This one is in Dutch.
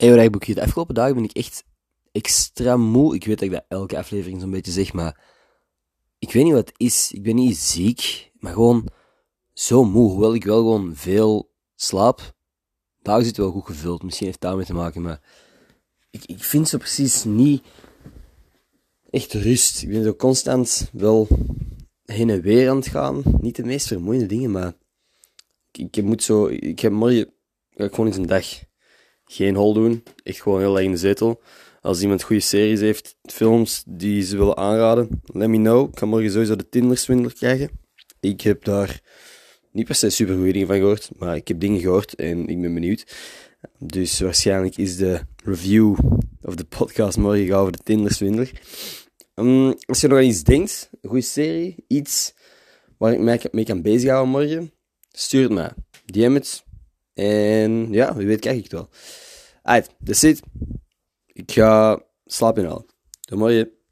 Hey, wat boekje. De afgelopen dagen ben ik echt extra moe. Ik weet dat ik dat elke aflevering zo'n beetje zeg, maar ik weet niet wat het is. Ik ben niet ziek, maar gewoon zo moe. Hoewel ik wel gewoon veel slaap. Dagen zitten wel goed gevuld. Misschien heeft daarmee te maken, maar ik, ik vind zo precies niet echt rust. Ik ben zo constant wel heen en weer aan het gaan. Niet de meest vermoeiende dingen, maar ik, moet zo... Ik heb morgen... Ik gewoon eens een dag geen hol doen. Echt gewoon heel erg in de zetel. Als iemand goede series heeft, films die ze willen aanraden, let me know. Ik kan morgen sowieso de Tinder-swindler krijgen. Ik heb daar niet per se super goede dingen van gehoord, maar ik heb dingen gehoord en ik ben benieuwd. Dus waarschijnlijk is de review of de podcast morgen over de Tinder-swindler. Um, als je nog iets denkt, een goede serie, iets waar ik mee kan bezighouden morgen, stuur het mij. DM het. En ja, wie weet krijg ik het wel. Alright, that's it. Ik ga slapen halen. Tot morgen.